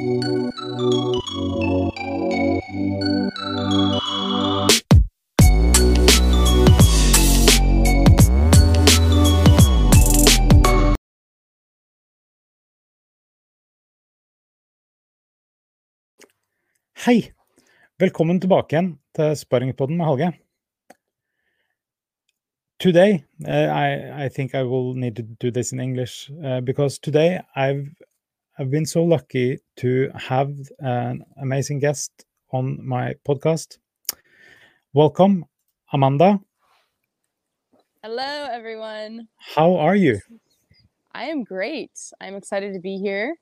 Hei! Velkommen tilbake igjen til Sparringpodden med Halge. Today, uh, I, I think I will need to do this in English uh, because today I've I've been so lucky to have an amazing guest on my podcast. Welcome, Amanda. Hello, everyone. How are you? I am great. I'm excited to be here.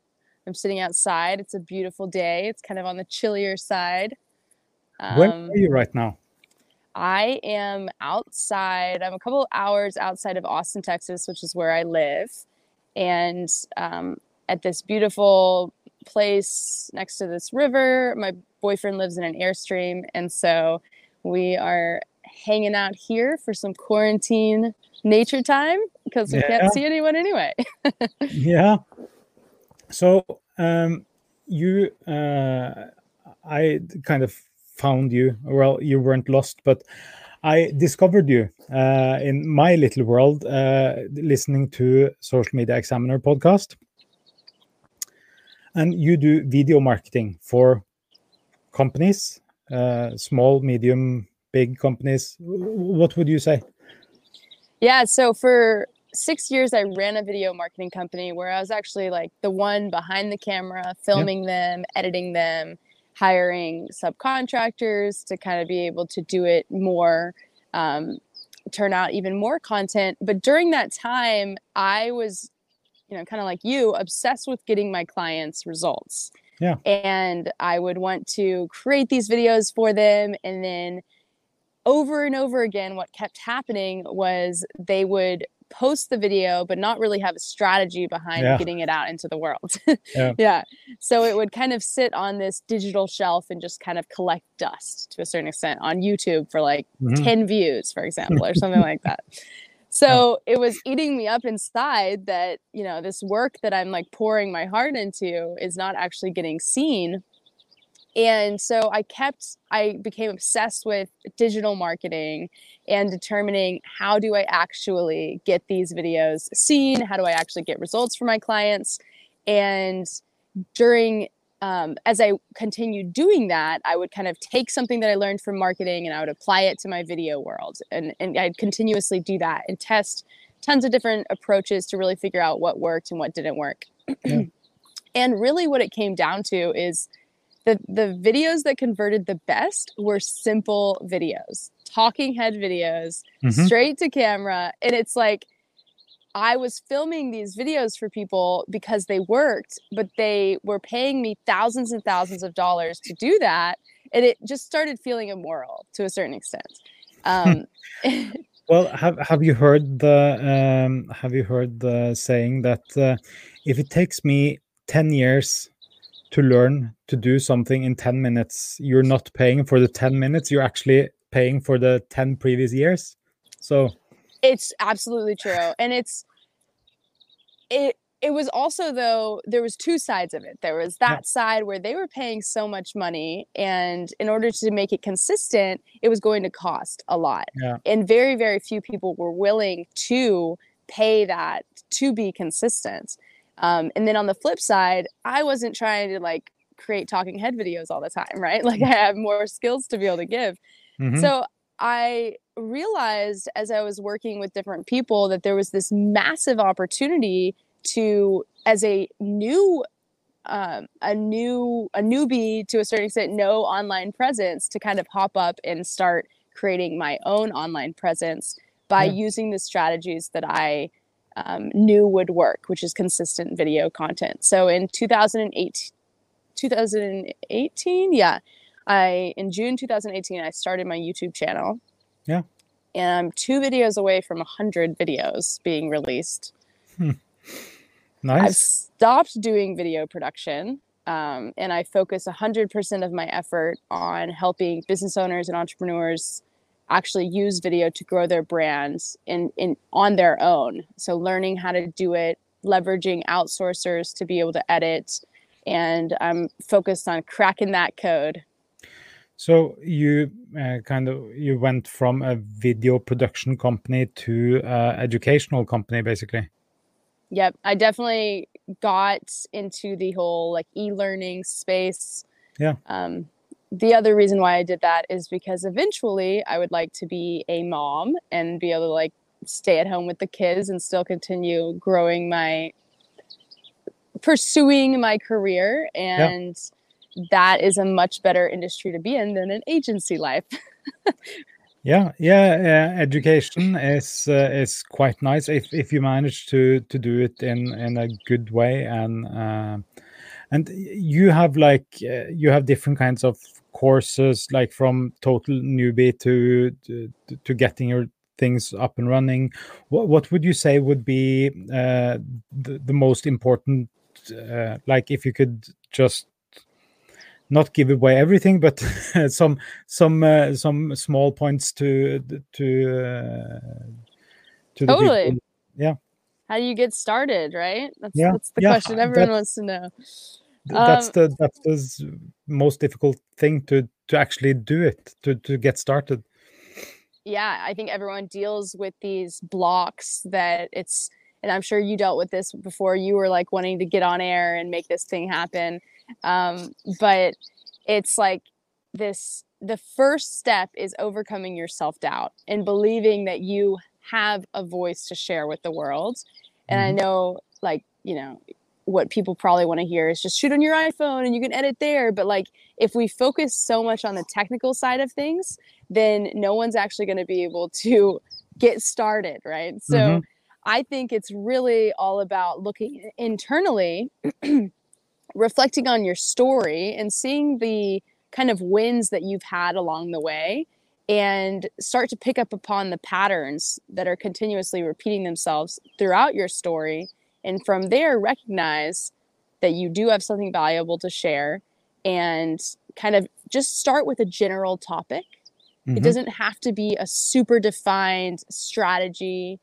I'm sitting outside. It's a beautiful day. It's kind of on the chillier side. Where Um, are you right now? I am outside. I'm a couple hours outside of Austin, Texas, which is where I live, and um, at this beautiful place next to this river. My boyfriend lives in an airstream, and so we are hanging out here for some quarantine nature time because we Yeah. can't see anyone anyway. Yeah. So um, you, uh, I kind of found you. Well, you weren't lost, but I discovered you uh, in my little world, uh, listening to Social Media Examiner podcast, and you do video marketing for companies, uh, small, medium, big companies. What would you say? Yeah, so for six years, I ran a video marketing company where I was actually like the one behind the camera, filming them, editing them, hiring subcontractors to kind of be able to do it more, um, turn out even more content. But during that time, I was, you know, kind of like you, obsessed with getting my clients results. Yeah. And I would want to create these videos for them and then over and over again, what kept happening was they would post the video, but not really have a strategy behind Yeah. getting it out into the world. Yeah. yeah. So it would kind of sit on this digital shelf and just kind of collect dust to a certain extent on YouTube for like Mhm. 10 views, for example, or something like that. So it was eating me up inside that, you know, this work that I'm like pouring my heart into is not actually getting seen. And so I kept, I became obsessed with digital marketing and determining how do I actually get these videos seen? How do I actually get results for my clients? And during, um, as I continued doing that, I would kind of take something that I learned from marketing and I would apply it to my video world. And, and I'd continuously do that and test tons of different approaches to really figure out what worked and what didn't work. Yeah. and really, what it came down to is the, the videos that converted the best were simple videos, talking head videos, Mhm. straight to camera. And it's like, I was filming these videos for people because they worked, but they were paying me thousands and thousands of dollars to do that. And it just started feeling immoral to a certain extent. Um, Well, have have you heard the um, have you heard the saying that uh, if it takes me ten years to learn to do something in ten minutes, you're not paying for the ten minutes. You're actually paying for the ten previous years. So it's absolutely true and it's it it was also though there was two sides of it. There was Yeah. that side where they were paying so much money and in order to make it consistent it was going to cost a lot. Yeah. and very very few people were willing to pay that to be consistent. Um, and then on the flip side i wasn't trying to like create talking head videos all the time right? Like i have more skills to be able to give. Mhm, so I realized as I was working with different people that there was this massive opportunity to, as a new, um, a new, a newbie to a certain extent, no online presence, to kind of hop up and start creating my own online presence by Yeah. using the strategies that I um, knew would work, which is consistent video content. So in 2008, 2018, yeah, I in June 2018 I started my YouTube channel. Yeah. And I'm two videos away from 100 videos being released. Nice. I've stopped doing video production um, and I focus 100% of my effort on helping business owners and entrepreneurs actually use video to grow their brands in, in on their own. So learning how to do it, leveraging outsourcers to be able to edit and I'm focused on cracking that code. So you uh, kind of you went from a video production company to uh, educational company, basically. Yep, I definitely got into the whole like e-learning space. Yeah. Um, the other reason why I did that is because eventually I would like to be a mom and be able to like stay at home with the kids and still continue growing my pursuing my career and yeah. That is a much better industry to be in than an agency life. Yeah yeah uh, education is uh, is quite nice if if you manage to to do it in in a good way and uh, and you have like uh, you have different kinds of courses like from total newbie to to, to getting your things up and running. What, what would you say would be uh, the, the most important uh, like if you could just not give away everything but some some uh, some small points to to uh, to totally. yeah. How do you get started right? That's yeah. that's the yeah, question everyone wants to know. that's um, the that's the most difficult thing to to actually do it to to get started. Yeah i think everyone deals with these blocks that it's and i'm sure you dealt with this before you were like wanting to get on air and make this thing happen um, but it's like this the first step is overcoming your self-doubt and believing that you have a voice to share with the world and mm-hmm. i know like you know what people probably want to hear is just shoot on your iPhone and you can edit there. But like if we focus so much on the technical side of things, then no one's actually going to be able to get started, right? So mm-hmm. I think it's really all about looking internally, reflecting on your story and seeing the kind of wins that you've had along the way and start to pick up upon the patterns that are continuously repeating themselves throughout your story and from there recognize that you do have something valuable to share and kind of just start with a general topic. Mm-hmm. it doesn't have to be a super defined strategy.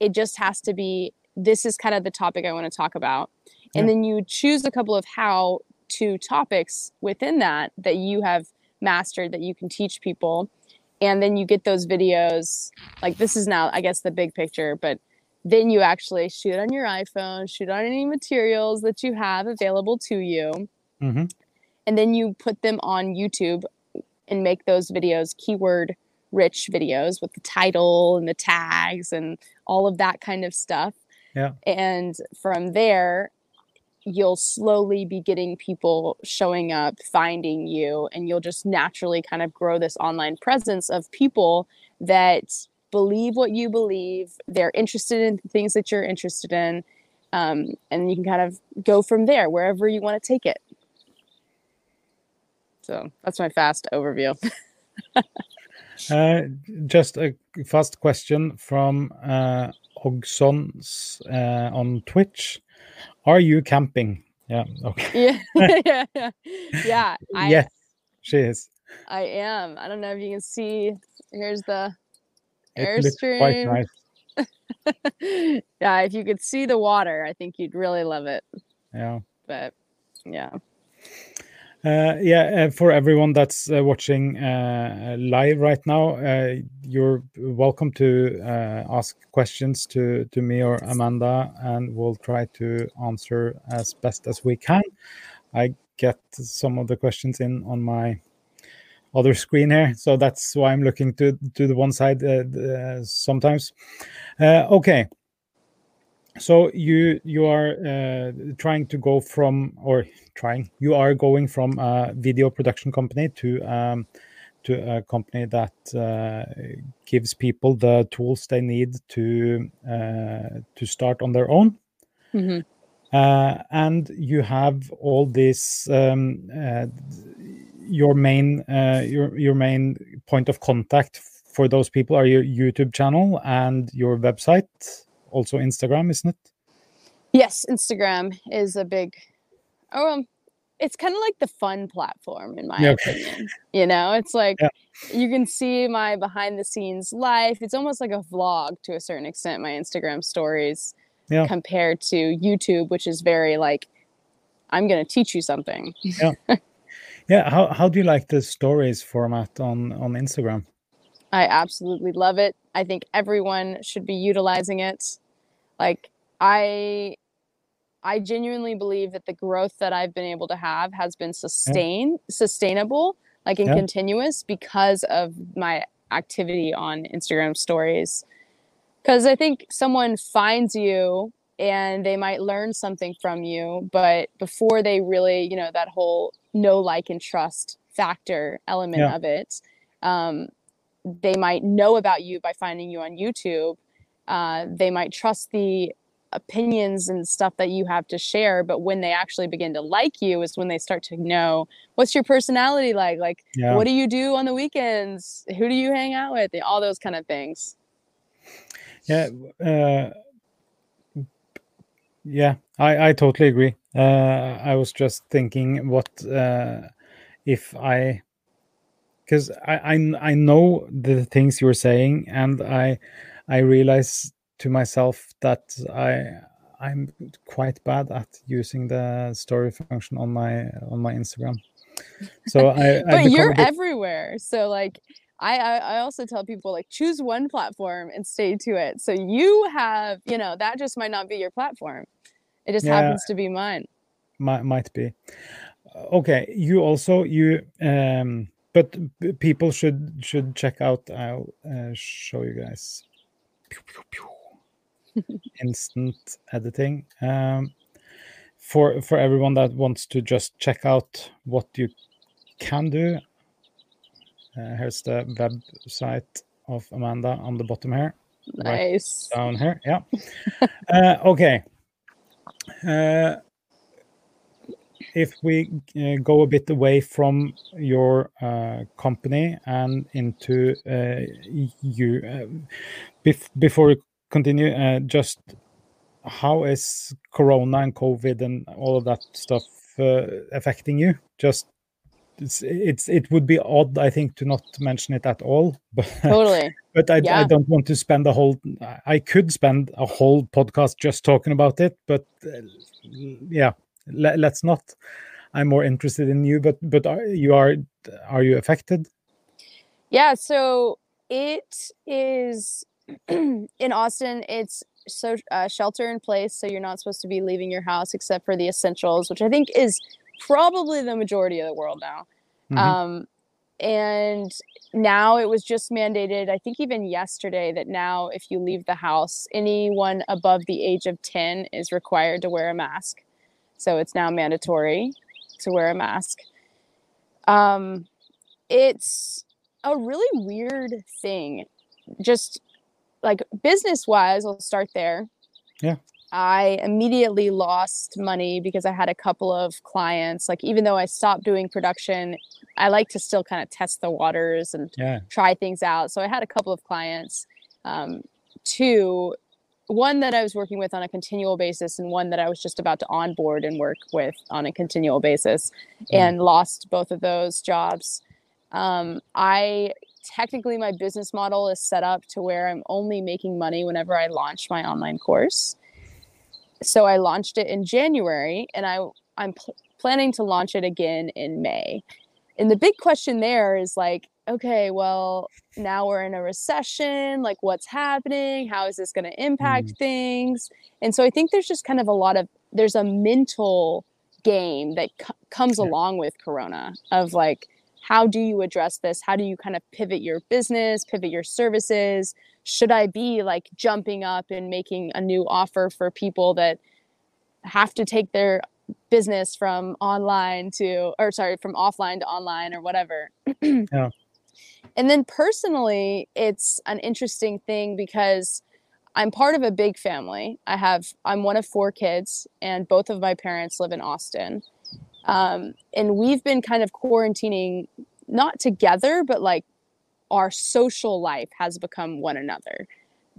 It just has to be this is kind of the topic i want to talk about yeah. and then you choose a couple of how to topics within that that you have mastered that you can teach people and then you get those videos like this is now i guess the big picture but then you actually shoot on your iPhone, shoot on any materials that you have available to you. Mm-hmm. And then you put them on YouTube and make those videos keyword rich videos with the title and the tags and all of that kind of stuff. Yeah. And from there, you'll slowly be getting people showing up, finding you, and you'll just naturally kind of grow this online presence of people that believe what you believe. They're interested in things that you're interested in. Um, and you can kind of go from there wherever you want to take it. So that's my fast overview. uh, just a fast question from uh, Ogsons uh, on Twitch. Are you camping? Yeah. Okay. yeah. yeah. Yeah. yeah I, yes, she is. I am. I don't know if you can see. Here's the Airstream. quite nice. yeah, if you could see the water, I think you'd really love it. Yeah. But yeah. Uh, yeah, uh, for everyone that's uh, watching uh, live right now, uh, you're welcome to uh, ask questions to, to me or Amanda, and we'll try to answer as best as we can. I get some of the questions in on my other screen here so that's why i'm looking to to the one side sometimes okay so you you are uh, trying to go from or trying you are going from a video production company to um, to a company that uh, gives people the tools they need to uh, to start on their own mm-hmm. and you have all this um, your main uh, your your main point of contact for those people are your YouTube channel and your website, also Instagram, isn't it? Yes, Instagram is a big. Oh, um, it's kind of like the fun platform, in my yeah. opinion. You know, it's like yeah. you can see my behind the scenes life. It's almost like a vlog to a certain extent. My Instagram stories, yeah. compared to YouTube, which is very like I'm going to teach you something. yeah. Yeah. How, how do you like the stories format on, on Instagram? I absolutely love it. I think everyone should be utilizing it. Like I I genuinely believe that the growth that I've been able to have has been sustained, yeah. sustainable, like and yeah. continuous because of my activity on Instagram stories. Cuz I think someone finds you and they might learn something from you, but before they really, you know, that whole know like and trust factor element yeah. of it, um, they might know about you by finding you on YouTube. Uh, they might trust the opinions and stuff that you have to share but when they actually begin to like you is when they start to know what's your personality like? Like yeah. what do you do on the weekends? Who do you hang out with? All those kind of things. Yeah uh, yeah i i totally agree. Uh, i was just thinking what uh, if i because I, I i know the things you're saying and i i realize to myself that I I'm quite bad at using the story function on my on my Instagram. So I But you're bit... everywhere. So like I, I also tell people like choose one platform and stay to it. So you have, you know, that just might not be your platform. It just yeah, happens to be mine. Might might be. Okay, you also you um but people should should check out I'll uh, show you guys. Pew, pew, pew instant editing. Um, for for everyone that wants to just check out what you can do, uh, here's the website of Amanda on the bottom here. Nice. Right down here, yeah. uh, okay. Uh, if we uh, go a bit away from your uh, company and into uh, you, uh, bef before we continue, uh, just how is Corona and COVID and all of that stuff uh, affecting you? Just it's, it's it would be odd, I think, to not mention it at all. But totally. but I, yeah. I don't want to spend a whole. I could spend a whole podcast just talking about it, but uh, yeah, let's not. I'm more interested in you, but but are, you are are you affected? Yeah, so it is in Austin, it's so uh, shelter in place, so you're not supposed to be leaving your house except for the essentials, which I think is probably the majority of the world now. Mm-hmm. Um, and now it was just mandated, I think even yesterday, that now if you leave the house, anyone above the age of 10 is required to wear a mask. So it's now mandatory to wear a mask. Um, it's a really weird thing. Just like business wise, I'll start there. Yeah. I immediately lost money because I had a couple of clients. Like, even though I stopped doing production, I like to still kind of test the waters and yeah. try things out. So I had a couple of clients. Um, two, one that I was working with on a continual basis, and one that I was just about to onboard and work with on a continual basis, mm. and lost both of those jobs. Um, I technically my business model is set up to where I'm only making money whenever I launch my online course. So I launched it in January and I I'm pl- planning to launch it again in May. And the big question there is like, okay, well, now we're in a recession, like what's happening? How is this going to impact mm. things? And so I think there's just kind of a lot of there's a mental game that c- comes yeah. along with corona of like how do you address this? How do you kind of pivot your business, pivot your services? Should I be like jumping up and making a new offer for people that have to take their business from online to, or sorry, from offline to online or whatever? yeah. And then personally, it's an interesting thing because I'm part of a big family. I have, I'm one of four kids, and both of my parents live in Austin. Um, and we've been kind of quarantining not together, but like our social life has become one another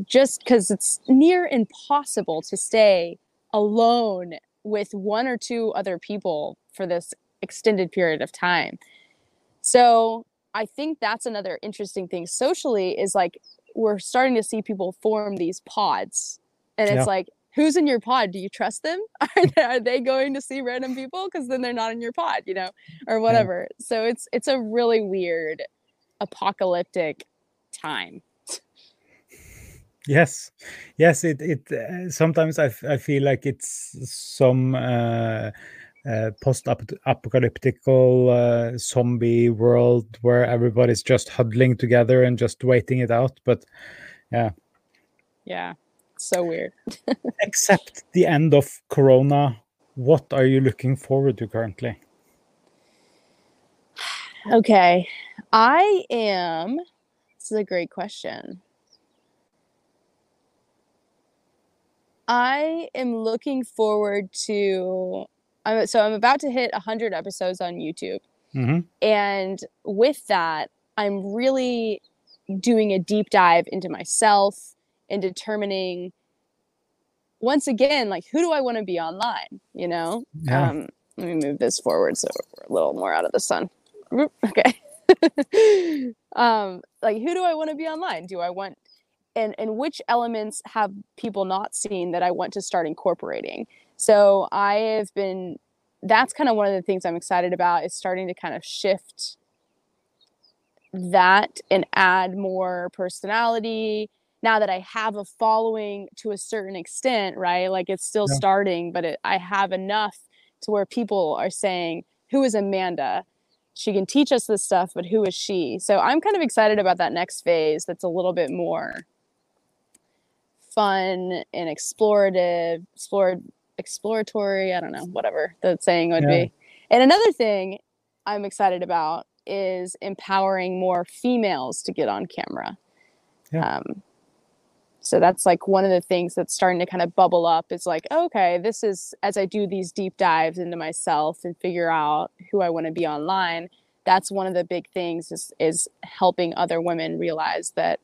just because it's near impossible to stay alone with one or two other people for this extended period of time. So I think that's another interesting thing socially is like we're starting to see people form these pods. And it's yeah. like who's in your pod do you trust them are they, are they going to see random people because then they're not in your pod you know or whatever yeah. so it's it's a really weird apocalyptic time yes yes it it uh, sometimes I, I feel like it's some uh, uh, post-apocalyptical uh, zombie world where everybody's just huddling together and just waiting it out but yeah yeah so weird. Except the end of Corona, what are you looking forward to currently? Okay. I am, this is a great question. I am looking forward to, I'm, so I'm about to hit 100 episodes on YouTube. Mm-hmm. And with that, I'm really doing a deep dive into myself and determining once again like who do i want to be online you know yeah. um let me move this forward so we're a little more out of the sun okay um like who do i want to be online do i want and and which elements have people not seen that i want to start incorporating so i have been that's kind of one of the things i'm excited about is starting to kind of shift that and add more personality now that I have a following to a certain extent, right? Like it's still yeah. starting, but it, I have enough to where people are saying, Who is Amanda? She can teach us this stuff, but who is she? So I'm kind of excited about that next phase that's a little bit more fun and explorative, explored, exploratory. I don't know, whatever the saying would yeah. be. And another thing I'm excited about is empowering more females to get on camera. Yeah. Um, so that's like one of the things that's starting to kind of bubble up is like okay this is as i do these deep dives into myself and figure out who i want to be online that's one of the big things is is helping other women realize that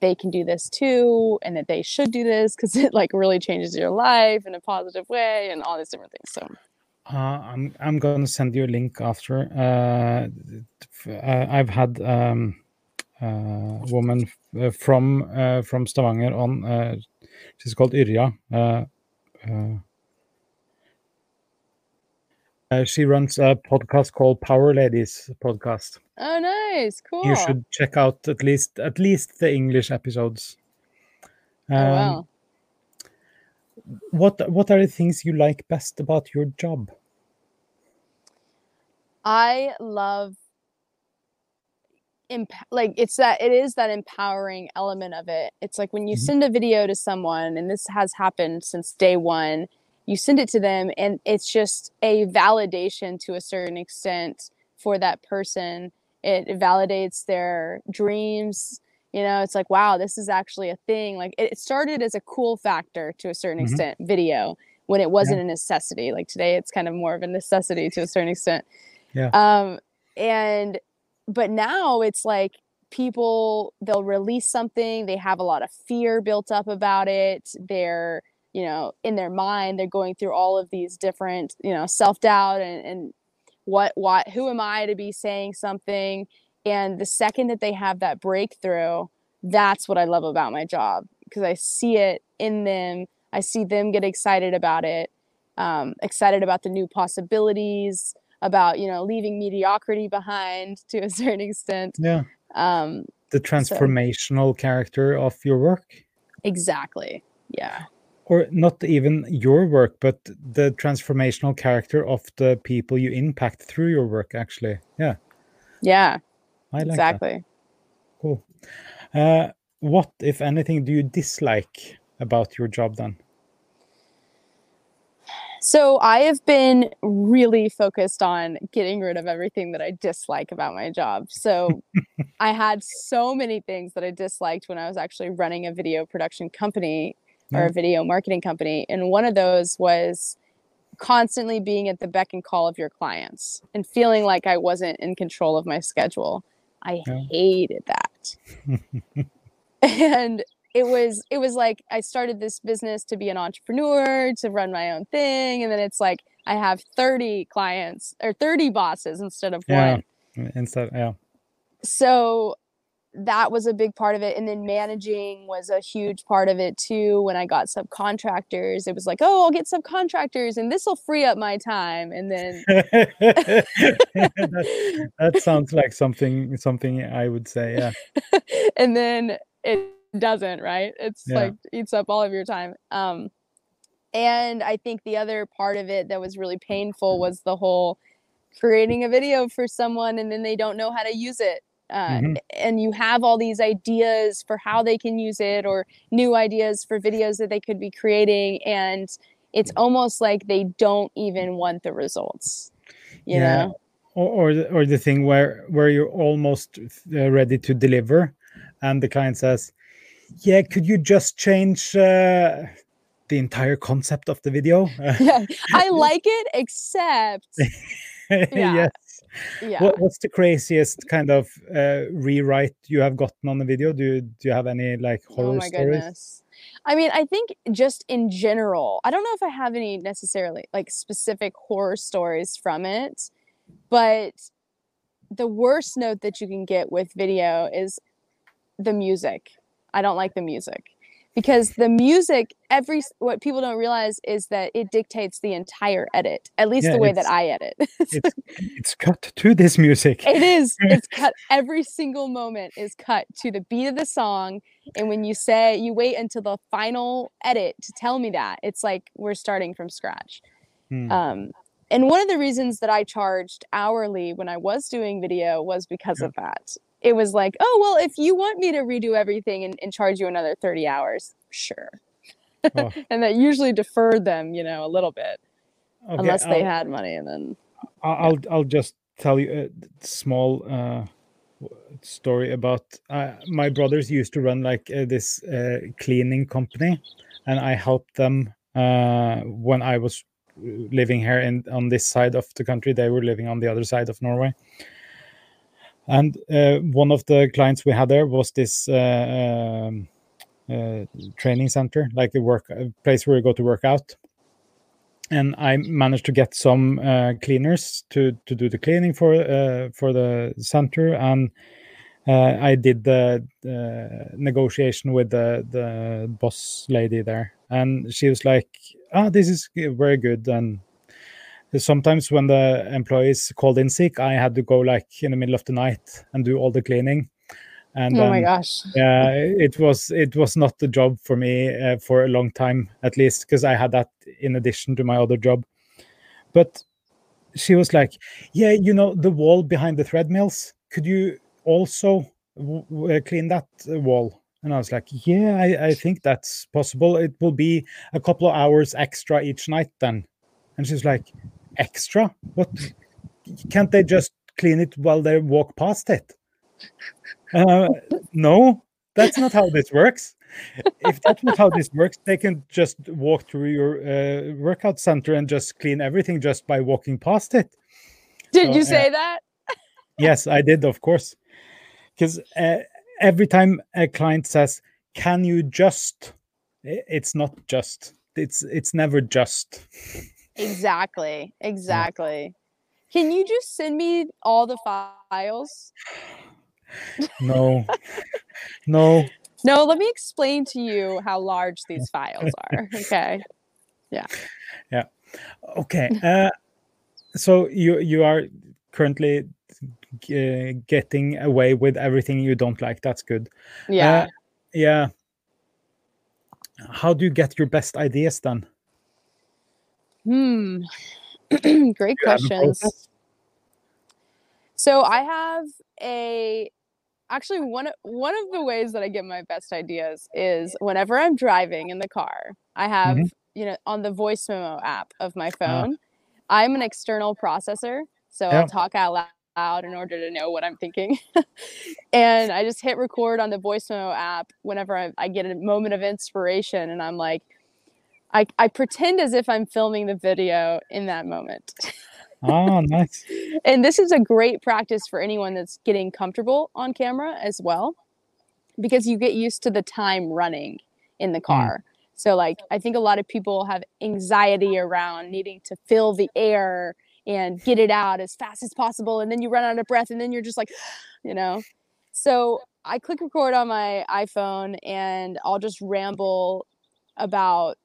they can do this too and that they should do this because it like really changes your life in a positive way and all these different things so uh, I'm I'm gonna send you a link after. Uh, uh I've had um, uh, woman uh, from uh, from Stavanger on. she's called Yrja. she runs a podcast called Power Ladies podcast. Oh, nice, cool. You should check out at least at least the English episodes. Um, oh, wow. Um, what what are the things you like best about your job? I love imp- like it's that it is that empowering element of it it's like when you mm-hmm. send a video to someone and this has happened since day one you send it to them and it's just a validation to a certain extent for that person. It validates their dreams you know it's like wow this is actually a thing. Like it started as a cool factor to a certain mm-hmm. extent video when it wasn't yeah. a necessity. Like today it's kind of more of a necessity to a certain extent. Yeah. Um and but now it's like people they'll release something they have a lot of fear built up about it they're you know in their mind they're going through all of these different you know self-doubt and, and what what who am i to be saying something? And the second that they have that breakthrough that's what i love about my job because i see it in them. I see them get excited about it um, excited about the new possibilities about you know leaving mediocrity behind to a certain extent. Yeah. Um the transformational so. character of your work. Exactly. Yeah or not even your work but the transformational character of the people you impact through your work actually. Yeah. Yeah I like exactly. That. cool. Uh, what if anything do you dislike about your job then? So I have been really focused on getting rid of everything that I dislike about my job. So I had so many things that I disliked when I was actually running a video production company or a mm-hmm. video marketing company. And one of those was constantly being at the beck and call of your clients and feeling like I wasn't in control of my schedule. I yeah. hated that. and it was it was like I started this business to be an entrepreneur, to run my own thing, and then it's like I have 30 clients or 30 bosses instead of yeah. one. Instead, yeah. So that was a big part of it. And then managing was a huge part of it too. When i got subcontractors it was like oh i'll get subcontractors and this will free up my time. And then that, that sounds like something something i would say yeah. And then it doesn't right? It's Yeah. like eats up all of your time. Um and i think the other part of it that was really painful was the whole creating a video for someone and then they don't know how to use it uh, Mhm. and you have all these ideas for how they can use it or new ideas for videos that they could be creating and it's almost like they don't even want the results you Yeah. know or or the, or the thing where where you're almost uh, ready to deliver and the client says yeah could you just change uh, the entire concept of the video yeah i like it except Yeah. yes yeah. What, what's the craziest kind of uh, rewrite you have gotten on the video? Do you do you have any like horror oh my stories? goodness. I mean i think just in general i don't know if i have any necessarily like specific horror stories from it but the worst note that you can get with video is the music. I don't like the music because the music every what people don't realize is that it dictates the entire edit at least Yeah, the way that i edit it's it's cut to this music It is. It's cut. Every single moment is cut to the beat of the song. And when you say, you wait until the final edit to tell me that, it's like we're starting from scratch. Hmm. Um, and one of the reasons that I charged hourly when I was doing video was because Yeah. of that. It was like, oh, well, if you want me to redo everything and, and charge you another 30 hours, sure. Oh. and that usually deferred them, you know, a little bit, Okay, unless they I'll- had money. And then, I'll I'll just tell you a small uh, story about uh, my brothers used to run like uh, this uh, cleaning company, and I helped them uh, when I was uh, living here in on this side of the country. They were living on the other side of Norway. And uh, one of the clients we had there was this uh, um, uh, training center, like a work a place where you go to work out. And I managed to get some uh, cleaners to to do the cleaning for uh, for the center, and uh, I did the, the negotiation with the the boss lady there, and she was like, "Ah, this is very good." And sometimes when the employees called in sick, I had to go like in the middle of the night and do all the cleaning. And oh my um, gosh. yeah it was it was not the job for me uh, for a long time at least because i had that in addition to my other job but she was like yeah you know the wall behind the treadmills. could you also uh, clean that uh, wall and i was like yeah I, I think that's possible it will be a couple of hours extra each night then and she's like extra what can't they just clean it while they walk past it uh, no, that's not how this works. If that's not how this works, they can just walk through your uh, workout center and just clean everything just by walking past it. Did so, you uh, say that? Yes, I did, of course. Because uh, every time a client says, "Can you just?" It's not just. It's it's never just. Exactly. Exactly. Can you just send me all the files? No, no. No, let me explain to you how large these files are. Okay. Yeah. Yeah. Okay. Uh, so you you are currently uh, getting away with everything you don't like. That's good. Yeah. Uh, yeah. How do you get your best ideas then? Hmm. Great Do you have a questions. So I have a actually one of one of the ways that I get my best ideas is whenever I'm driving in the car. I have, Mhm. you know, on the voice memo app of my Ah. phone. I'm an external processor, so Yeah. I'll talk out lou- loud in order to know what I'm thinking. and I just hit record on the voice memo app whenever I, I get a moment of inspiration and I'm like I, I pretend as if I'm filming the video in that moment. Ah, nice. and this is a great practice for anyone that's getting comfortable on camera as well because you get used to the time running in the car so like i think a lot of people have anxiety around needing to fill the air and get it out as fast as possible and then you run out of breath and then you're just like you know So I click record on my iPhone and I'll just ramble about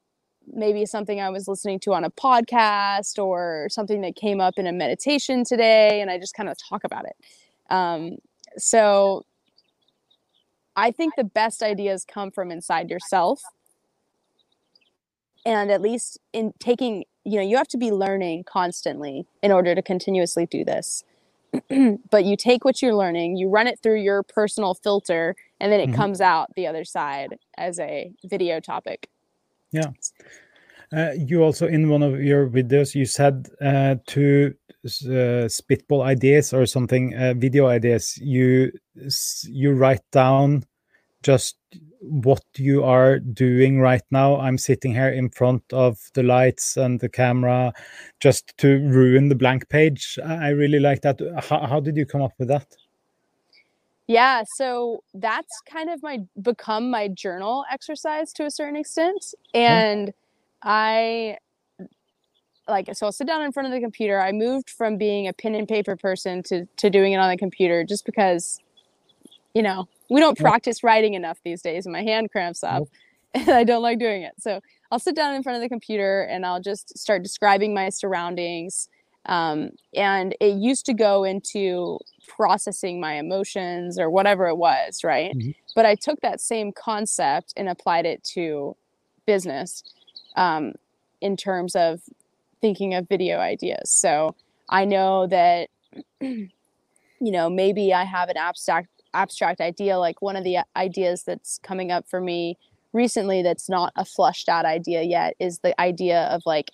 maybe something I was listening to on a podcast or something that came up in a meditation today, and I just kind of talk about it. Um, so I think the best ideas come from inside yourself. And at least in taking, you know, you have to be learning constantly in order to continuously do this. but you take what you're learning, you run it through your personal filter, and then it mm-hmm. comes out the other side as a video topic. Yeah. Uh, you also in one of your videos you said uh, to uh, spitball ideas or something uh, video ideas. You you write down just what you are doing right now. I'm sitting here in front of the lights and the camera just to ruin the blank page. I really like that. How, how did you come up with that yeah, so that's kind of my become my journal exercise to a certain extent. Mm-hmm. And I like so I'll sit down in front of the computer. I moved from being a pen and paper person to to doing it on the computer just because you know, we don't mm-hmm. practice writing enough these days and my hand cramps up and I don't like doing it. So I'll sit down in front of the computer and I'll just start describing my surroundings. Um, and it used to go into processing my emotions or whatever it was, right? Mm-hmm. But I took that same concept and applied it to business um, in terms of thinking of video ideas. So I know that, you know, maybe I have an abstract abstract idea. Like one of the ideas that's coming up for me recently that's not a flushed out idea yet is the idea of like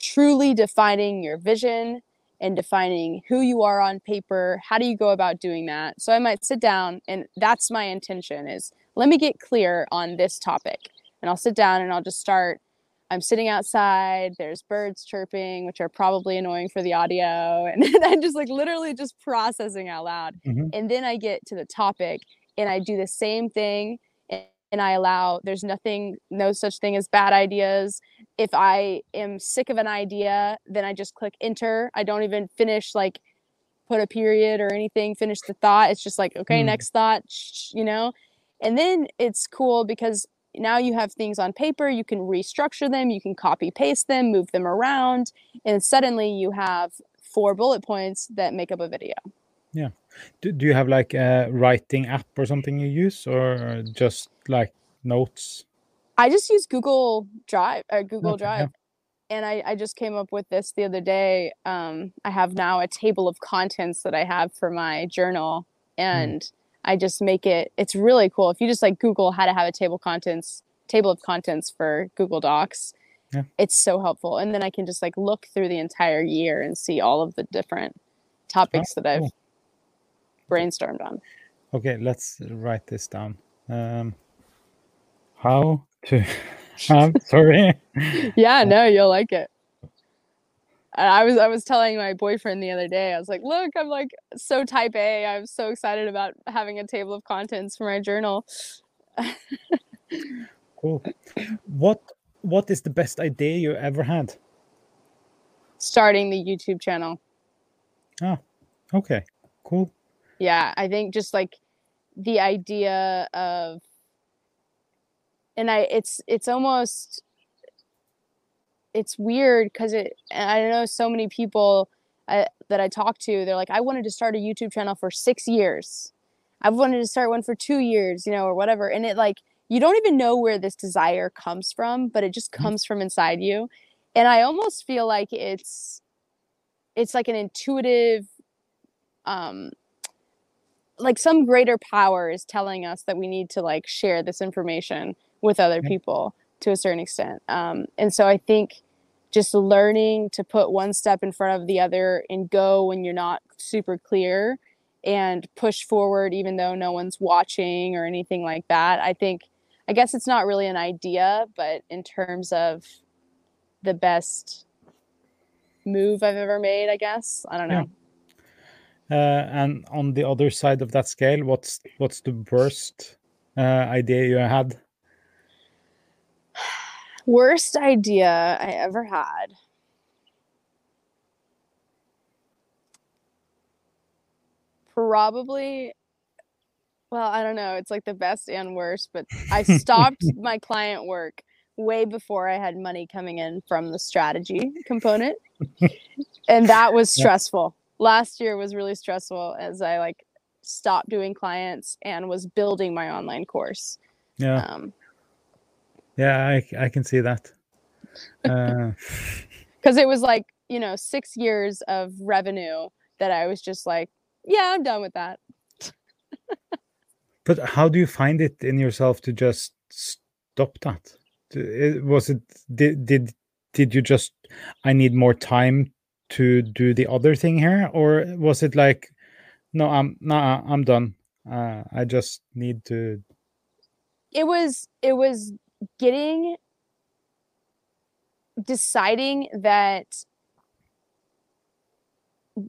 truly defining your vision and defining who you are on paper. How do you go about doing that? So i might sit down and that's my intention is let me get clear on this topic. And i'll sit down and i'll just start. I'm sitting outside there's birds chirping which are probably annoying for the audio and i'm just like literally just processing out loud. Mm-hmm. and then i get to the topic and i do the same thing and I allow there's nothing no such thing as bad ideas. If I am sick of an idea, then I just click enter. I don't even finish like put a period or anything, finish the thought. It's just like, okay, mm. next thought, you know? And then it's cool because now you have things on paper, you can restructure them, you can copy paste them, move them around, and suddenly you have four bullet points that make up a video. Yeah. Do, do you have like a writing app or something you use or just like notes? I just use Google Drive or Google okay, Drive. Yeah. And I, I just came up with this the other day. Um, I have now a table of contents that I have for my journal, hmm. and mm. I just make it. It's really cool. If you just like Google how to have a table contents table of contents for Google Docs, yeah. it's so helpful. And then I can just like look through the entire year and see all of the different topics oh, that I've cool brainstormed on. Okay, let's write this down. Um, how to? I'm sorry. yeah, no, you'll like it. I was I was telling my boyfriend the other day. I was like, "Look, I'm like so type A. I'm so excited about having a table of contents for my journal." cool. What what is the best idea you ever had? Starting the YouTube channel. Ah, okay. Cool yeah i think just like the idea of and i it's it's almost it's weird because it i know so many people uh, that i talk to they're like i wanted to start a youtube channel for six years. I've wanted to start one for two years you know or whatever. And it like you don't even know where this desire comes from but it just mm-hmm. comes from inside you. And i almost feel like it's it's like an intuitive um like some greater power is telling us that we need to like share this information with other people to a certain extent um, and so i think just learning to put one step in front of the other and go when you're not super clear and push forward even though no one's watching or anything like that i think i guess it's not really an idea but in terms of the best move i've ever made i guess i don't know yeah. Uh, and on the other side of that scale, what's what's the worst uh, idea you had? Worst idea I ever had. Probably well, I don't know. It's like the best and worst, but I stopped my client work way before I had money coming in from the strategy component. and that was stressful. Last year was really stressful as I like stopped doing clients and was building my online course. Yeah. Um, yeah, I, I can see that. Uh, because it was like you know six years of revenue that I was just like, yeah, I'm done with that. but how do you find it in yourself to just stop that? Was it did did did you just I need more time to do the other thing here, or was it like, no, I'm no, I'm done. Uh, I just need to. It was it was getting deciding that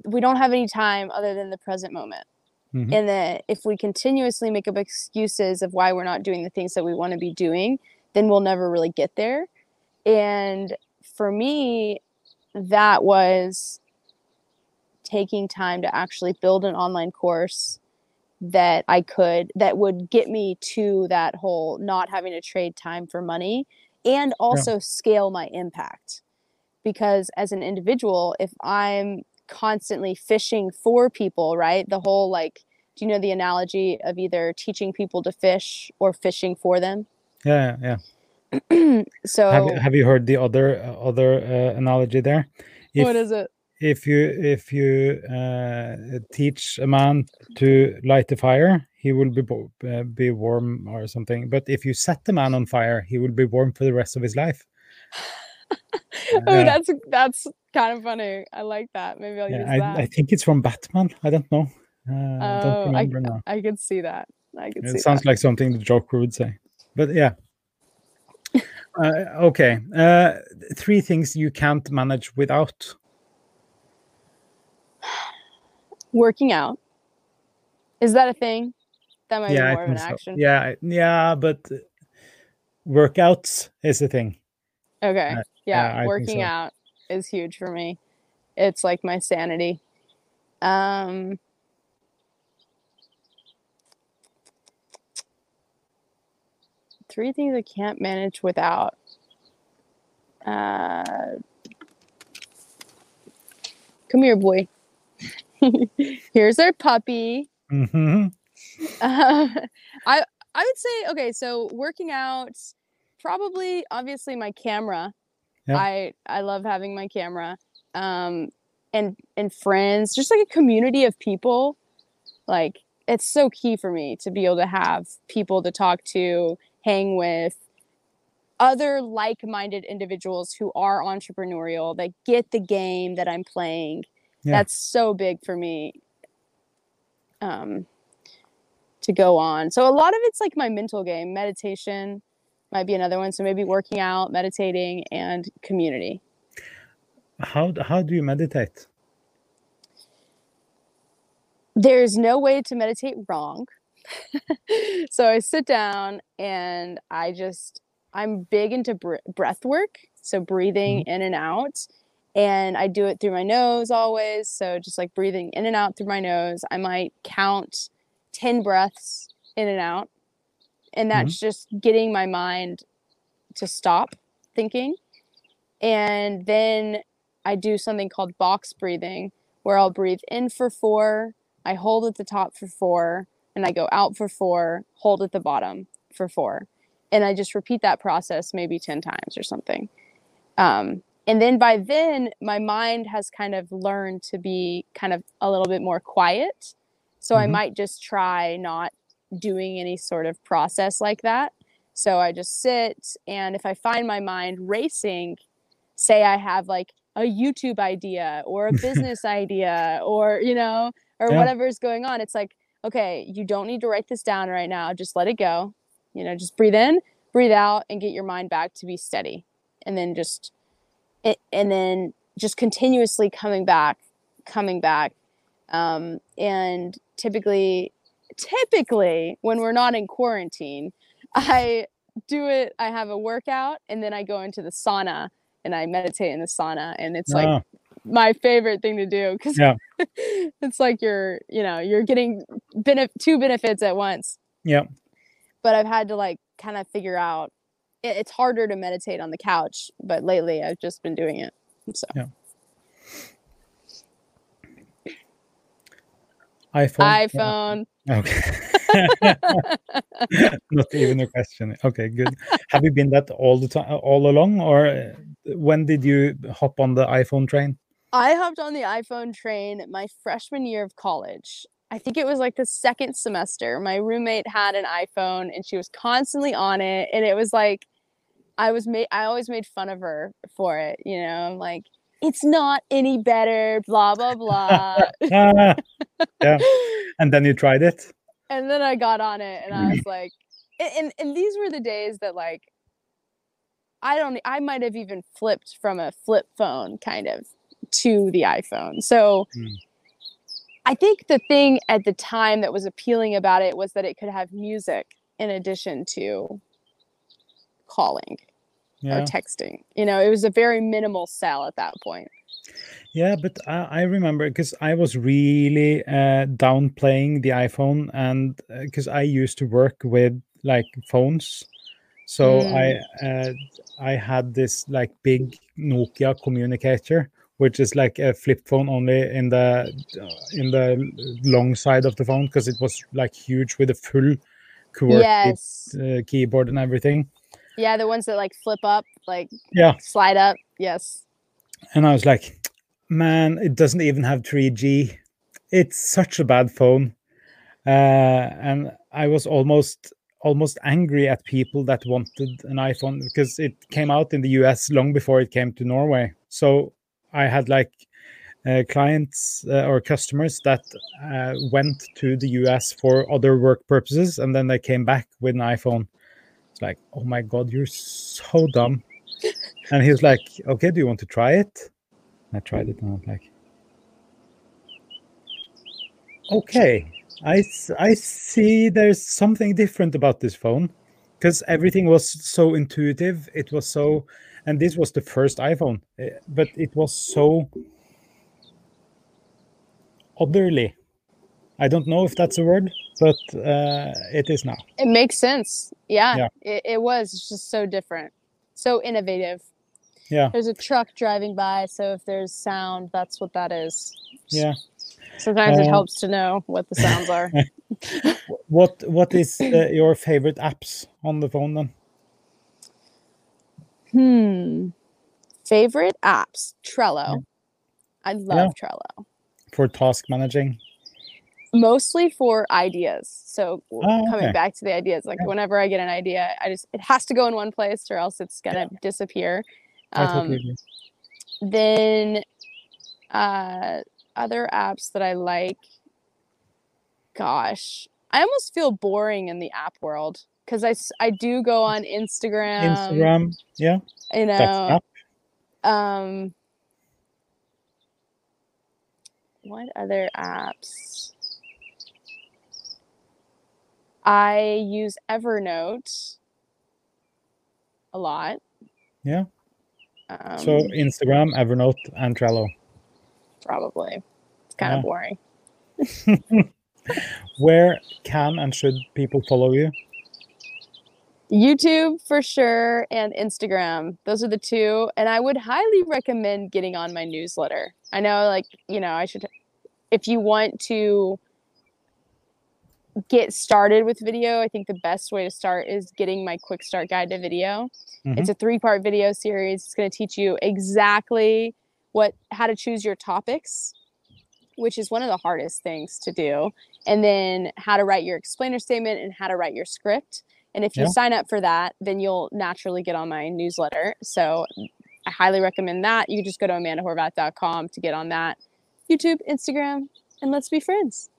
we don't have any time other than the present moment. Mm-hmm. And that if we continuously make up excuses of why we're not doing the things that we want to be doing, then we'll never really get there. And for me, that was taking time to actually build an online course that I could, that would get me to that whole not having to trade time for money and also yeah. scale my impact. Because as an individual, if I'm constantly fishing for people, right? The whole like, do you know the analogy of either teaching people to fish or fishing for them? Yeah, yeah. so have you, have you heard the other uh, other uh, analogy there? If, what is it? If you if you uh, teach a man to light a fire, he will be uh, be warm or something. But if you set the man on fire, he will be warm for the rest of his life. oh, that's that's kind of funny. I like that. Maybe I'll yeah, use I, that. I think it's from Batman. I don't know. Uh, oh, I, I, I could see that. I could it sounds that. like something the Joker would say. But yeah. Uh, okay. Uh, three things you can't manage without. Working out. Is that a thing? That might yeah, be more of an so. action. Yeah, yeah, but workouts is a thing. Okay. Uh, yeah, yeah working so. out is huge for me. It's like my sanity. Um, three things I can't manage without. Uh, come here, boy. Here's our puppy. Mm-hmm. Uh, I I would say okay. So working out, probably obviously my camera yeah. I I love having my camera. Um and and friends, just like a community of people. Like it's so key for me to be able to have people to talk to, hang with, other like-minded individuals who are entrepreneurial that get the game that I'm playing. Yeah. That's so big for me. Um to go on. So a lot of it's like my mental game, meditation, might be another one. So maybe working out, meditating, and community. How how do you meditate? There's no way to meditate wrong. so I sit down and I just I'm big into br- breath work, so breathing mm-hmm. in and out. And I do it through my nose always. So just like breathing in and out through my nose. I might count 10 breaths in and out and that's mm-hmm. just getting my mind to stop thinking and then i do something called box breathing where i'll breathe in for four i hold at the top for four and i go out for four hold at the bottom for four and i just repeat that process maybe 10 times or something um, and then by then my mind has kind of learned to be kind of a little bit more quiet so mm-hmm. i might just try not doing any sort of process like that. So I just sit, and if I find my mind racing, say I have like a YouTube idea or a business idea or, you know, or yeah. whatever is going on, it's like, okay, you don't need to write this down right now. Just let it go. You know, just breathe in, breathe out, and get your mind back to be steady. And then just, and then just continuously coming back, coming back. Um, and typically typically when we're not in quarantine, I do it. I have a workout and then I go into the sauna and I meditate in the sauna. And it's like, my favorite thing to do because Yeah. it's like you're you know you're getting benef- two benefits at once Yeah. but i've had to like kind of figure out it, it's harder to meditate on the couch but lately i've just been doing it so iPhone. iphone Okay. Not even a question. Okay, good. Have you been that all the time, all along, or uh, when did you hop on the iPhone train? I hopped on the iPhone train my freshman year of college. I think it was like the second semester. My roommate had an iPhone and she was constantly on it. And it was like, I was made, I always made fun of her for it. You know, I'm like, it's not any better, blah, blah, blah. Ah, yeah. And then you tried it. and then I got on it and I was like, and, and, and these were the days that like, I don't, I might have even flipped from a flip phone kind of to the iPhone. So Mm. I think the thing at the time that was appealing about it was that it could have music in addition to calling Yeah. or texting. You know, it was a very minimal sell at that point. Yeah, but I, I remember because I was really uh, downplaying the iPhone, and because I used to work with like phones, so I uh, I had this like big Nokia communicator, which is like a flip phone only in the in the long side of the phone because it was like huge with a full QWERTY yes. uh, keyboard and everything. Yeah, the ones that like flip up, like Yeah, slide up. Yes. and I was like, man, it doesn't even have 3G. It's such a bad phone. Uh, and I was almost almost angry at people that wanted an iPhone because it came out in the US long before it came to Norway. So I had like uh, clients uh, or customers that uh, went to the US for other work purposes and then they came back with an iPhone. It's like, oh my God, you're so dumb. And he was like, okay, do you want to try it? I tried it and I was like, okay, I, I see there's something different about this phone because everything was so intuitive. It was so, and this was the first iPhone, eh, but it was so otherly. I don't know if that's a word, but uh, it is now. It makes sense. Yeah. Yeah. It, it was it's just so different. So innovative. Yeah, There's a truck driving by, so if there's sound, that's what that is. yeah. Sometimes it Uh, helps to know what the sounds are. What what is uh, your favorite apps on the phone then? Hmm. Favorite apps? Trello. I love Trello. for task managing? Mostly for ideas. So Oh, coming okay. back to the ideas, like Yeah. whenever I get an idea, I just it has to go in one place or else it's gonna disappear. Um, then uh other apps that i like gosh i almost feel boring in the app world because I, I do go on instagram Instagram, yeah, you know um what other apps i use evernote a lot Yeah. um, So Instagram, Evernote, and Trello. probably it's kind Yeah. of boring Where can and should people follow you? YouTube for sure and Instagram. Those are the two. And I would highly recommend getting on my newsletter. I know, like, you know, I should, if you want to get started with video, I think the best way to start is getting my quick start guide to video. Mm-hmm. It's a three part video series. It's going to teach you exactly what, how to choose your topics, which is one of the hardest things to do. And then how to write your explainer statement and how to write your script. And if you Yeah. sign up for that, then you'll naturally get on my newsletter. So I highly recommend that. You can just go to amandahorvath.com to get on that. YouTube, Instagram, and let's be friends.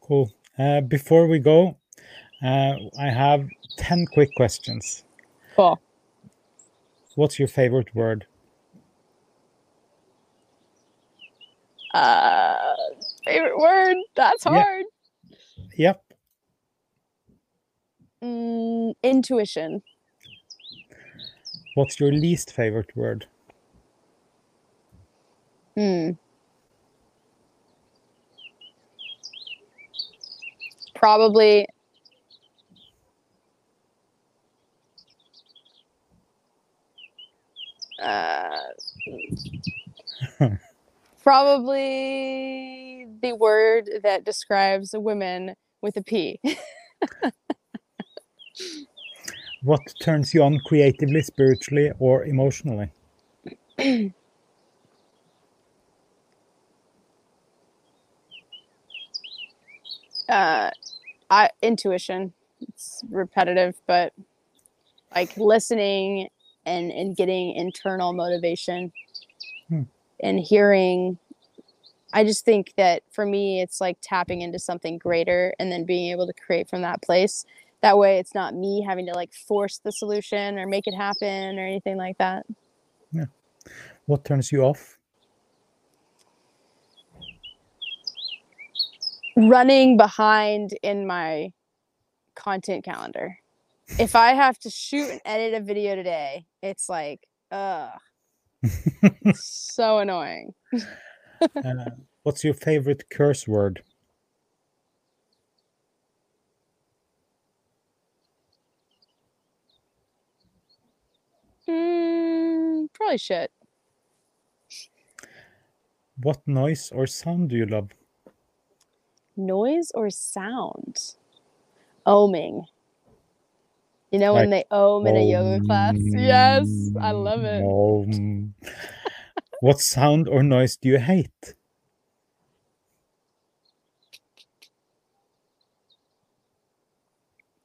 Cool. Uh, before we go, uh, I have 10 quick questions. Cool. What's your favorite word? Uh, favorite word? That's hard. Yep. Mm, intuition. What's your least favorite word? Hmm. Probably uh, probably the word that describes women with a P. What turns you on creatively, spiritually, or emotionally? uh, I intuition. It's repetitive, but like listening and and getting internal motivation Hmm. and hearing. I just think that for me, it's like tapping into something greater and then being able to create from that place. That way, it's not me having to like force the solution or make it happen or anything like that. Yeah. What turns you off? running behind in my content calendar. If I have to shoot and edit a video today, it's like, ugh, so annoying. Uh, what's your favorite curse word? Mm, probably shit. What noise or sound do you love? Noise or sound? Oming. You know when they ohm in a yoga class? Yes, I love it. Om. what sound or noise do you hate?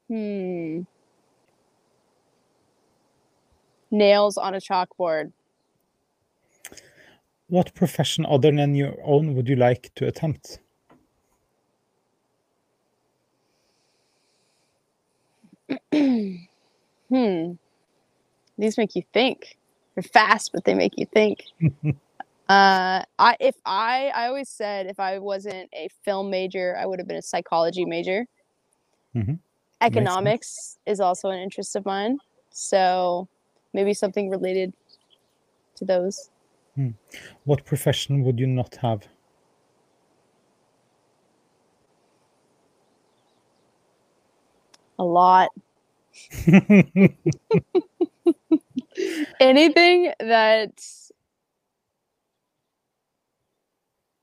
Hmm. Nails on a chalkboard. What profession other than your own would you like to attempt? hmm. These make you think. They're fast, but they make you think. uh, I if I I always said if I wasn't a film major, I would have been a psychology major. Mhm. Economics is also an interest of mine, so maybe something related to those. Hmm. What profession would you not have? A lot. Anything that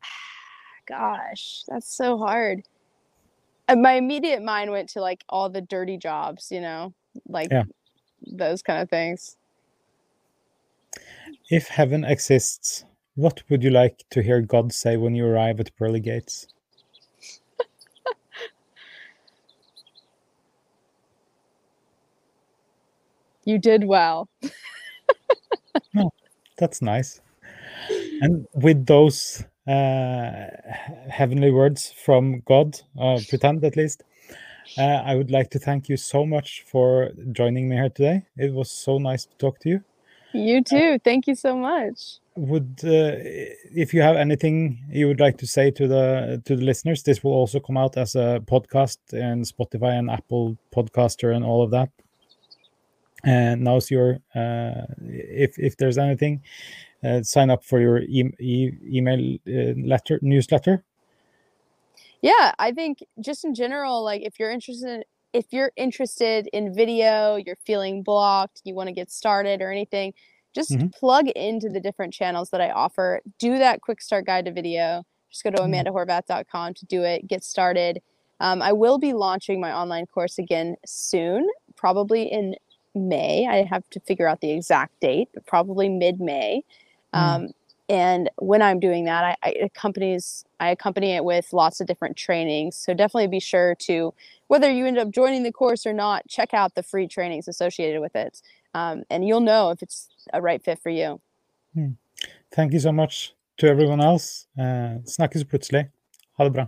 gosh, that's so hard. And my immediate mind went to like all the dirty jobs, you know, like Yeah. those kind of things. If heaven exists, what would you like to hear God say when you arrive at pearly gates? You did well. no, That's nice. And with those uh, heavenly words from God, uh, pretend at least, uh, I would like to thank you so much for joining me here today. It was so nice to talk to you. You too. Thank you so much. Would uh, if you have anything you would like to say to the to the listeners, this will also come out as a podcast and Spotify and Apple Podcaster and all of that. And now's your uh, if if there's anything, uh, sign up for your e- e- email uh, letter newsletter. Yeah, I think just in general, like if you're interested if you're interested in video, you're feeling blocked, you want to get started or anything, just Mhm. plug into the different channels that I offer. Do that quick start guide to video. Just go to Mhm. amandahorvath.com to do it, get started. Um, I will be launching my online course again soon, probably in May. I have to figure out the exact date, but probably mid May. Mm and when i'm doing that I, I, accompanies i accompany it with lots of different trainings. So definitely be sure to whether you end up joining the course or not check out the free trainings associated with it. Um, and you'll know if it's a right fit for you. Hmm. Thank you so much to everyone else. Uh, snakkes plutselig. Bra.